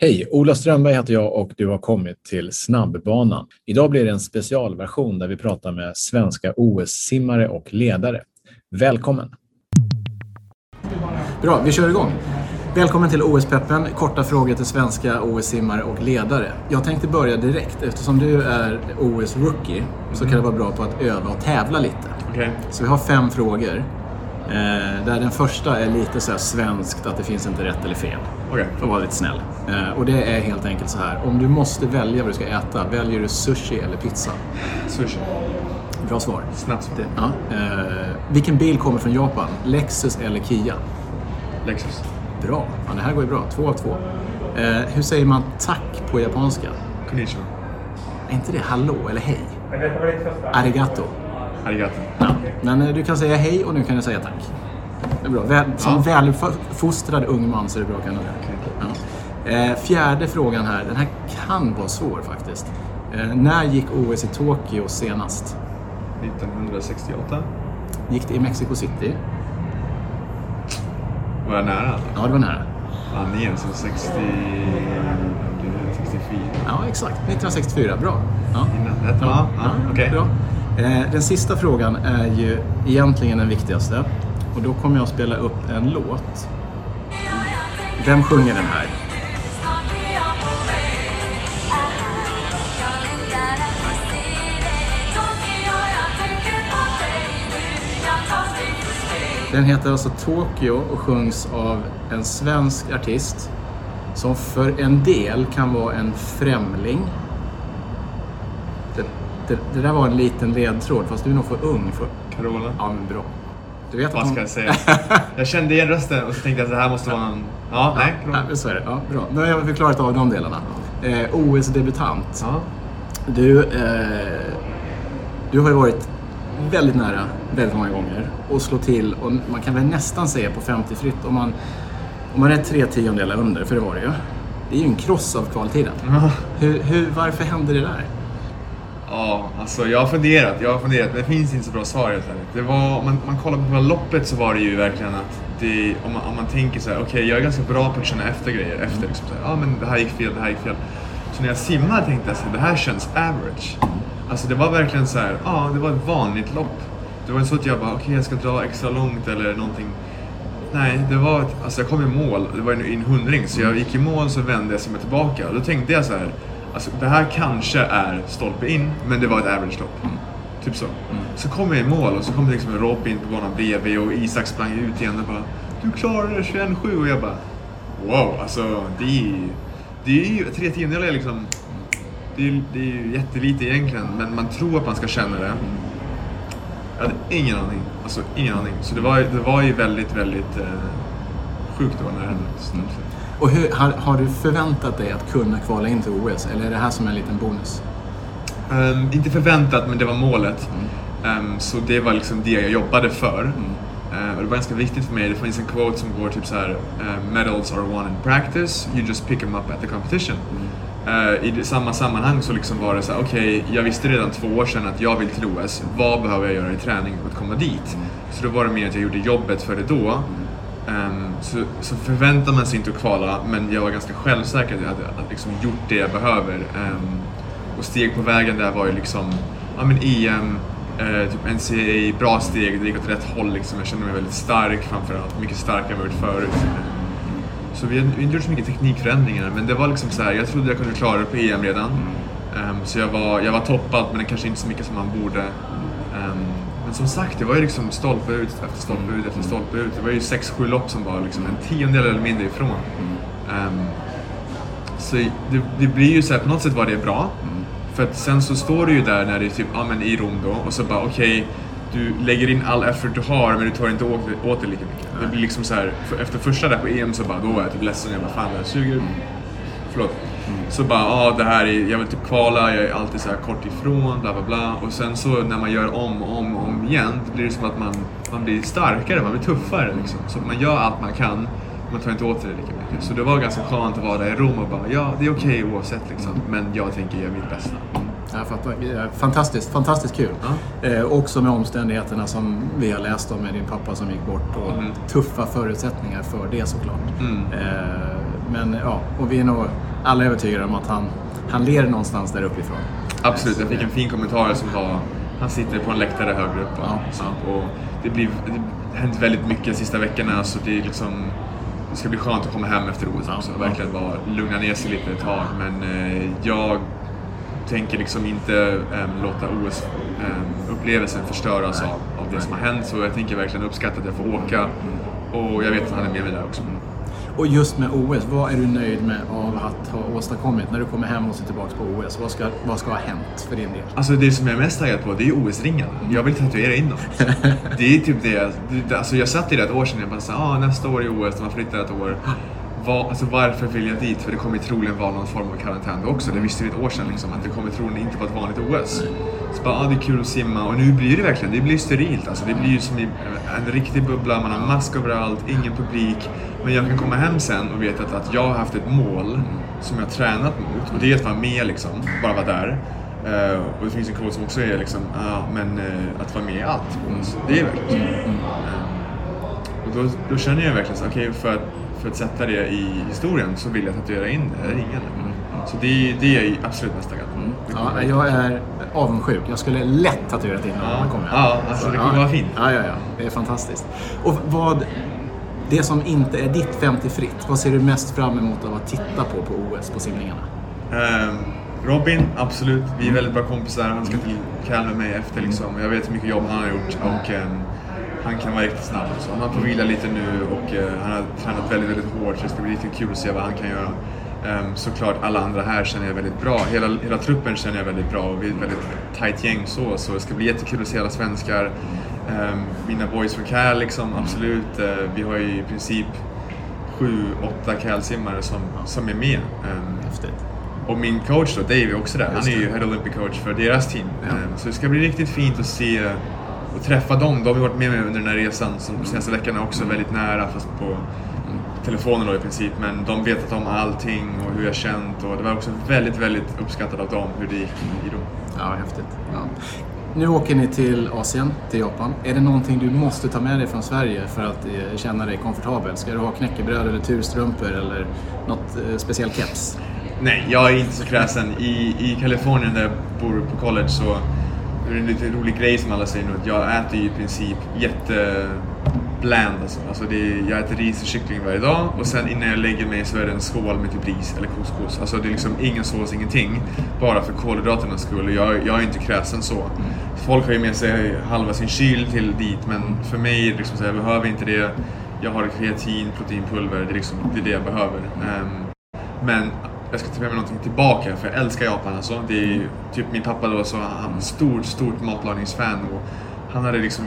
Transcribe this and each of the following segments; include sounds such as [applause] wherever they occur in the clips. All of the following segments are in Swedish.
Hej! Ola Strömberg heter jag och du har kommit till Snabbbanan. Idag blir det en specialversion där vi pratar med svenska OS-simmare och ledare. Välkommen! Bra, vi kör igång. Välkommen till OS-peppen. Korta frågor till svenska OS-simmare och ledare. Jag tänkte börja direkt. Eftersom du är OS-rookie så kan det vara bra på att öva och tävla lite. Okej. Så vi har fem frågor. Eh, där den första är lite så här svenskt, att det finns inte rätt eller fel. Okej. För att vara lite snäll. Eh, och det är helt enkelt så här. Om du måste välja vad du ska äta, väljer du sushi eller pizza? Sushi. Bra svar. Snabbt svar. Det, ja. eh, vilken bil kommer från Japan? Lexus eller Kia? Lexus. Bra. Ja, det här går ju bra. Två av två. Eh, hur säger man tack på japanska? Konnichiwa. Är inte det hallå eller hej? Arigato. Arigato. Ja. Men eh, du kan säga hej och nu kan du säga tack. Det är bra. Väl, som Ja. välfostrad ung man så är det bra att kunna det. Ja. Eh, fjärde frågan här. Den här kan vara svår faktiskt. Eh, när gick OS i Tokyo senast? 1968. Gick det i Mexico City? Var jag nära? Ja, det var nära. Ja, igen, 60... 64. Ja, exakt. 1964. Bra. Ja. Innan. Rätt va? Ja, okej. bra. Eh, den sista frågan är ju egentligen den viktigaste. Och då kommer jag att spela upp en låt. Vem sjunger den här? Den heter alltså Tokyo och sjungs av en svensk artist som för en del kan vara en främling. Det, det, det där var en liten ledtråd, fast du är nog för ung för... Carola. Ja, men bra. Du vet Vad hon... ska jag säga? Jag kände igen rösten och så tänkte jag att det här måste vara en... Ja, nej. Carola. Ja, så är det. Ja, bra. Nu har jag förklarat av de delarna. Eh, OS-debutant. Ja. Du, eh, du har ju varit väldigt nära väldigt många gånger och slå till och man kan väl nästan säga på 50 fritt om man, om man är tre tiondelar under, för det var det ju. Det är ju en kross av kvaltiden. Hur, hur, varför hände det där? Ja, alltså jag har funderat, jag har funderat, men det finns inte så bra svar helt ärligt. Det var, om man, man kollar på hela loppet så var det ju verkligen att det, om, man, om man tänker så här, okej jag är ganska bra på att känna efter grejer, efter liksom så ja men det här gick fel, det här gick fel. Så när jag simmade tänkte jag så här, det här känns average. Alltså det var verkligen så här, ja det var ett vanligt lopp. Det var inte så att jag bara, okej jag ska dra extra långt eller någonting. Nej, det var, ett- alltså jag kom i mål, det var en, en hundring, så jag gick i mål så vände jag mig tillbaka. Och då tänkte jag så här, alltså det här kanske är stolpe in, men det var ett average-lopp. Typ så. Så kom jag i mål och så kom det liksom Robin på banan bredvid och Isak sprang ut igen och bara Du klarade det 21-7 och jag bara Wow, alltså det är det är ju tre tiondelar liksom det är, det är ju jättelite egentligen, men man tror att man ska känna det. Jag hade ingen aning. Alltså ingen aning. Så det var, det var ju väldigt, väldigt eh, sjukt var när det hände. Mm. Och hur, har, har du förväntat dig att kunna kvala in till OS eller är det här som en liten bonus? Ehm, inte förväntat, men det var målet. Ehm, så det var liksom det jag jobbade för. Ehm, och det var ganska viktigt för mig. Det finns en quote som går typ så här: ehm, “Medals are won in practice, you just pick them up at the competition”. Ehm, I det, samma sammanhang så liksom var det så här: okej, jag visste redan två år sedan att jag vill till OS. Vad behöver jag göra i träning för att komma dit? Så då var det mer att jag gjorde jobbet för det då. Ehm, så, så förväntar man sig inte att kvala, men jag var ganska självsäker att jag hade liksom gjort det jag behöver. Ehm, och steg på vägen där var ju liksom, ja men EM, eh, typ NCAA, bra steg, det gick åt rätt håll liksom. Jag kände mig väldigt stark framförallt, mycket starkare än jag varit förut. Så vi har inte gjort så mycket teknikförändringar, men det var liksom så här, jag trodde jag kunde klara det på EM redan. Ehm, så jag var, jag var toppad, men kanske inte så mycket som man borde. Men som sagt, det var ju liksom stolpe ut efter stolpe ut efter stolpe ut. Det var ju 6-7 lopp som var liksom en tiondel eller mindre ifrån. Ehm, så det, det blir ju så här, på något sätt var det bra. För att sen så står du ju där när det är typ, ja men i Rom då och så bara okej, du lägger in all effort du har men du tar inte åt, åt det lika mycket. Det blir liksom så här, för, efter första där på EM så bara, då var jag typ ledsen, jag bara fan det här suger. Förlåt. Så bara, ja det här är, jag vill typ kvala, jag är alltid så här kort ifrån, bla bla bla. Och sen så när man gör om och om, om igen, då blir det som att man, man blir starkare, man blir tuffare liksom. Så man gör allt man kan, man tar inte åt sig det lika mycket. Så det var ganska skönt att vara där i Rom och bara, ja det är okej oavsett liksom. Men jag tänker göra mitt bästa. Jag fattar. Ja, Fantastiskt, fantastiskt kul. Eh, också med omständigheterna som vi har läst om med din pappa som gick bort och Mm. tuffa förutsättningar för det såklart. Mm. Eh, men ja, och vi är nog alla är övertygade om att han, han ler någonstans där uppifrån. Absolut, jag fick en fin kommentar som var han sitter på en läktare högre upp. Ja, så, och det, blir, det har hänt väldigt mycket de sista veckorna så det är liksom det ska bli skönt att komma hem efter OS också och verkligen bara lugna ner sig lite ett tag. Men eh, jag tänker liksom inte eh, låta OS-upplevelsen eh, förstöras av, av det som har hänt. Så jag tänker verkligen uppskatta att jag får åka och jag vet att han är med mig där också. Och just med OS, vad är du nöjd med av att ha åstadkommit när du kommer hem och ser tillbaka på OS? Vad ska, vad ska ha hänt för din del? Alltså det som jag är mest taggad på, det är OS-ringarna. Jag vill tatuera in dem. [laughs] det är typ det. Alltså jag satt i det ett år sedan och bara sa, ah, nästa år är OS, de har flyttat ett år. Var, alltså varför vill jag dit? För det kommer troligen vara någon form av karantän också. Det visste vi ett år sedan liksom, att det kommer troligen inte vara ett vanligt OS. Så bara, ah, det är kul att simma. Och nu blir det verkligen, det blir sterilt. Alltså, det blir ju som en riktig bubbla, man har mask överallt, ingen publik. Men jag kan komma hem sen och veta att, att jag har haft ett mål som jag har tränat mot. Och det är att vara med liksom, bara vara där. Uh, och det finns en quote som också är liksom, uh, men uh, att vara med i allt. Så det är verkligen. Mm. och då, då, känner jag verkligen så, okej okay, för att för att sätta det i historien så vill jag tatuera in ringen. Mm. Så det, det är jag absolut mest taggad mm. ja, Jag är avundsjuk. Jag skulle lätt tatuerat in ja. man kommer Ja, alltså det kommer ja. vara fint. Ja, ja, ja. Det är fantastiskt. Och vad, det som inte är ditt 50 fritt, vad ser du mest fram emot av att titta på på OS, på simningarna? Um, Robin, absolut. Vi är väldigt bra kompisar. Han ska till Cal med mig efter liksom. Jag vet hur mycket jobb han har gjort. Och, um, han kan vara riktigt snabb. Så han får vila lite nu och uh, han har tränat väldigt, väldigt hårt så det ska bli riktigt kul att se vad han kan göra. Um, såklart alla andra här känner jag väldigt bra. Hela, hela truppen känner jag väldigt bra och vi är ett väldigt tight gäng så. Så det ska bli jättekul att se alla svenskar. Um, mina boys från Cal liksom, absolut. Uh, vi har ju i princip sju, åtta Cal-simmare som, som är med. Um, Häftigt. Och min coach då, Dave, är också där. Han är ju Head Olympic coach för deras team. Ja. Så det ska bli riktigt fint att se och träffa dem. De har varit med mig under den här resan som de senaste veckorna också väldigt nära fast på telefonen då i princip. Men de vetat om allting och hur jag känt och det var också väldigt, väldigt uppskattat av dem hur det gick i dem. Ja, häftigt. Ja. Nu åker ni till Asien, till Japan. Är det någonting du måste ta med dig från Sverige för att eh, känna dig komfortabel? Ska du ha knäckebröd eller turstrumpor eller något eh, speciell keps? Nej, jag är inte så kräsen. I, I Kalifornien där jag bor på college så det är en lite rolig grej som alla säger nu, att jag äter ju i princip Bland. alltså. alltså det är, jag äter ris och kyckling varje dag och sen innan jag lägger mig så är det en skål med typ ris eller couscous. Alltså det är liksom ingen sås, ingenting. Bara för kolhydraternas skull. Jag, jag är inte kräsen så. Folk har ju med sig halva sin kyl till dit men för mig liksom så jag behöver inte det. Jag har kreatin, proteinpulver, det är, liksom, det, är det jag behöver. Um, men jag ska ta med mig någonting tillbaka för jag älskar Japan alltså. Det är typ min pappa då så han är stort, stort matlagningsfan och han hade liksom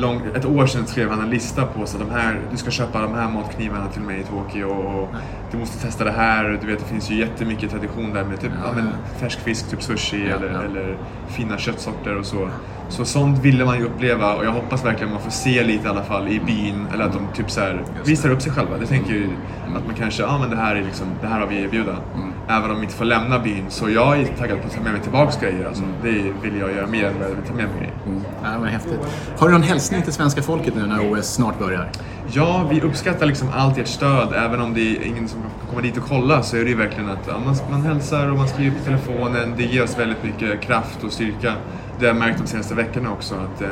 lång, ett år sedan skrev han en lista på så de här, du ska köpa de här matknivarna till mig i Tokyo och du måste testa det här. Du vet det finns ju jättemycket tradition där med typ ja, men, färsk fisk, typ sushi ja, eller, ja. eller fina köttsorter och så. Så sånt ville man ju uppleva och jag hoppas verkligen man får se lite i alla fall i byn eller att de typ så här, visar upp sig själva. Det tänker ju att man kanske, ja men det här är liksom, det här har vi att erbjuda. Mm. Även om vi inte får lämna byn så jag är taggad på att ta med mig tillbaks grejer. Alltså. Mm. Det vill jag göra mer än vad jag vill ta med mig grejer. Mm. Ja, men häftigt. Har du någon hälsning till svenska folket nu när OS snart börjar? Ja, vi uppskattar liksom allt ert stöd. Även om det är ingen som kommer dit och kolla så är det ju verkligen att ja, man, man hälsar och man skriver på telefonen. Det ger oss väldigt mycket kraft och styrka. Det har jag märkt de senaste veckorna också. att um,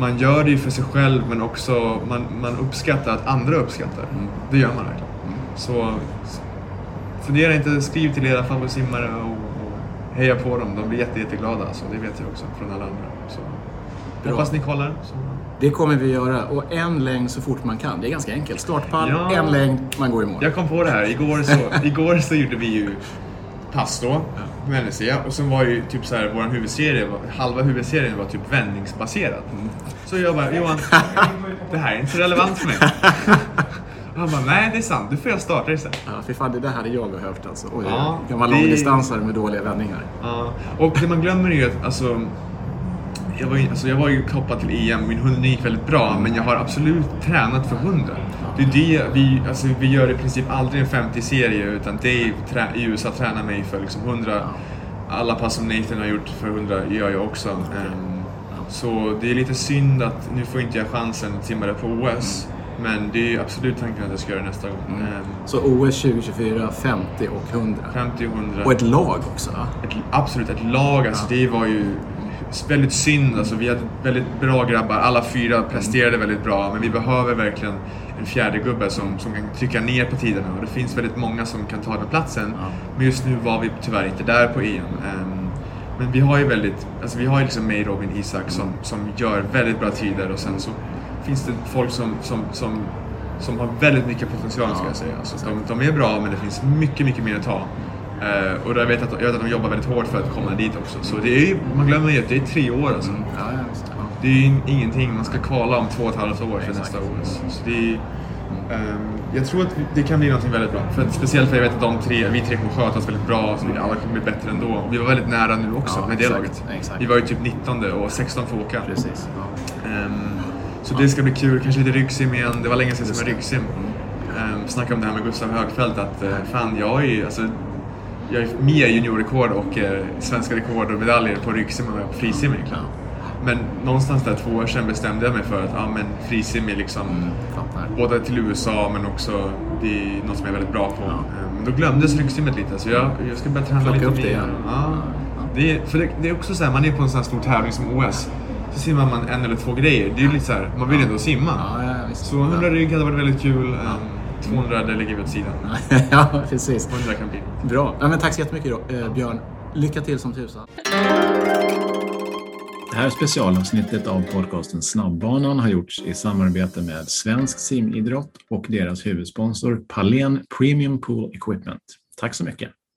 Man gör det ju för sig själv men också man, man uppskattar att andra uppskattar. Mm. Det gör man verkligen. Mm. Så fundera inte, skriv till era favoritsimmare och, och heja på dem. De blir jätte, jätteglada. Så det vet jag också från alla andra. Så, hoppas ni kollar. Så. Det kommer vi göra. Och en längd så fort man kan. Det är ganska enkelt. Startpall, ja. en längd, man går i mål. Jag kom på det här. Igår så, [laughs] igår så gjorde vi ju pass då, med NEC. Och sen var ju typ så här, vår huvudserie, halva huvudserien var typ vändningsbaserad. Mm. Så jag bara, Johan, [laughs] det här är inte så relevant för mig. Och [laughs] han bara, nej det är sant, du får jag starta istället. Ja, för fan det där hade jag behövt alltså. Oj, ja, gammal det... långdistansare med dåliga vändningar. Ja, och det man glömmer är ju att alltså, jag var, ju, alltså jag var ju kopplad till EM, min hundring gick väldigt bra, men jag har absolut tränat för hunden. Det är det vi, alltså vi gör i princip aldrig en 50-serie, utan Dave trä, i USA tränar mig för liksom 100. Alla pass som Nathan har gjort för 100 gör jag också. Um, så det är lite synd att nu får inte jag chansen att simma det på OS. Men det är absolut tanken att jag ska göra det nästa gång. Mm. Så OS 2024, 50 och 100? 50 och 100. Och ett lag också? Ett, absolut, ett lag. Alltså, ja. Det var ju väldigt synd. Alltså, vi hade väldigt bra grabbar. Alla fyra presterade väldigt bra. Men vi behöver verkligen en fjärde gubbe som, som kan trycka ner på tiderna. Och det finns väldigt många som kan ta den platsen. Ja. Men just nu var vi tyvärr inte där på EM. Um, men vi har ju väldigt, alltså vi har ju liksom mig, Robin, Isak som, som gör väldigt bra tider och sen så finns det folk som, som, som, som har väldigt mycket potential ska jag säga. Så de, de är bra men det finns mycket, mycket mer att ta. Uh, och jag vet, att, jag vet att de jobbar väldigt hårt för att komma dit också. Så det är man glömmer ju att det är tre år alltså. Mm. Ja, ja, det är ju ingenting, man ska kvala om två och ett halvt år för nästa OS. Så det är, um, jag tror att det kan bli något väldigt bra. För att, speciellt för jag vet att de tre, vi tre kommer sköta oss väldigt bra, så alla kommer bli bättre ändå. Och vi var väldigt nära nu också med det laget. Vi var ju typ 19 och 16 får åka. Precis. Um, så det ska bli kul, kanske lite ryggsim igen. Det var länge sedan som jag ryggsim. Um, snacka om det här med Gustav Högfeldt, att uh, fan jag är ju, alltså, jag är mer juniorrekord och uh, svenska rekord och medaljer på ryggsim än på frisim egentligen. Men någonstans där två år sedan bestämde jag mig för att ja, men frisim är liksom mm, både till USA men också det är något som jag är väldigt bra på. Ja. Eh, men då glömdes ryggsimmet lite så jag, jag ska börja träna Plocka lite upp det igen. Ja. Det, är, för det, det, är också så här, man är på en sån här stor tävling som OS. Så simmar man en eller två grejer. Det är ju lite så här, man vill ändå simma. Ja, så 100 rygg hade varit väldigt kul. 200 det lägger vi åt sidan. [laughs] ja, precis. 100 kan bli. Bra. Ja, men tack så jättemycket då, eh, Björn. Lycka till som tusan. Det här specialavsnittet av podcasten Snabbbanan har gjorts i samarbete med Svensk simidrott och deras huvudsponsor Palen Premium Pool Equipment. Tack så mycket!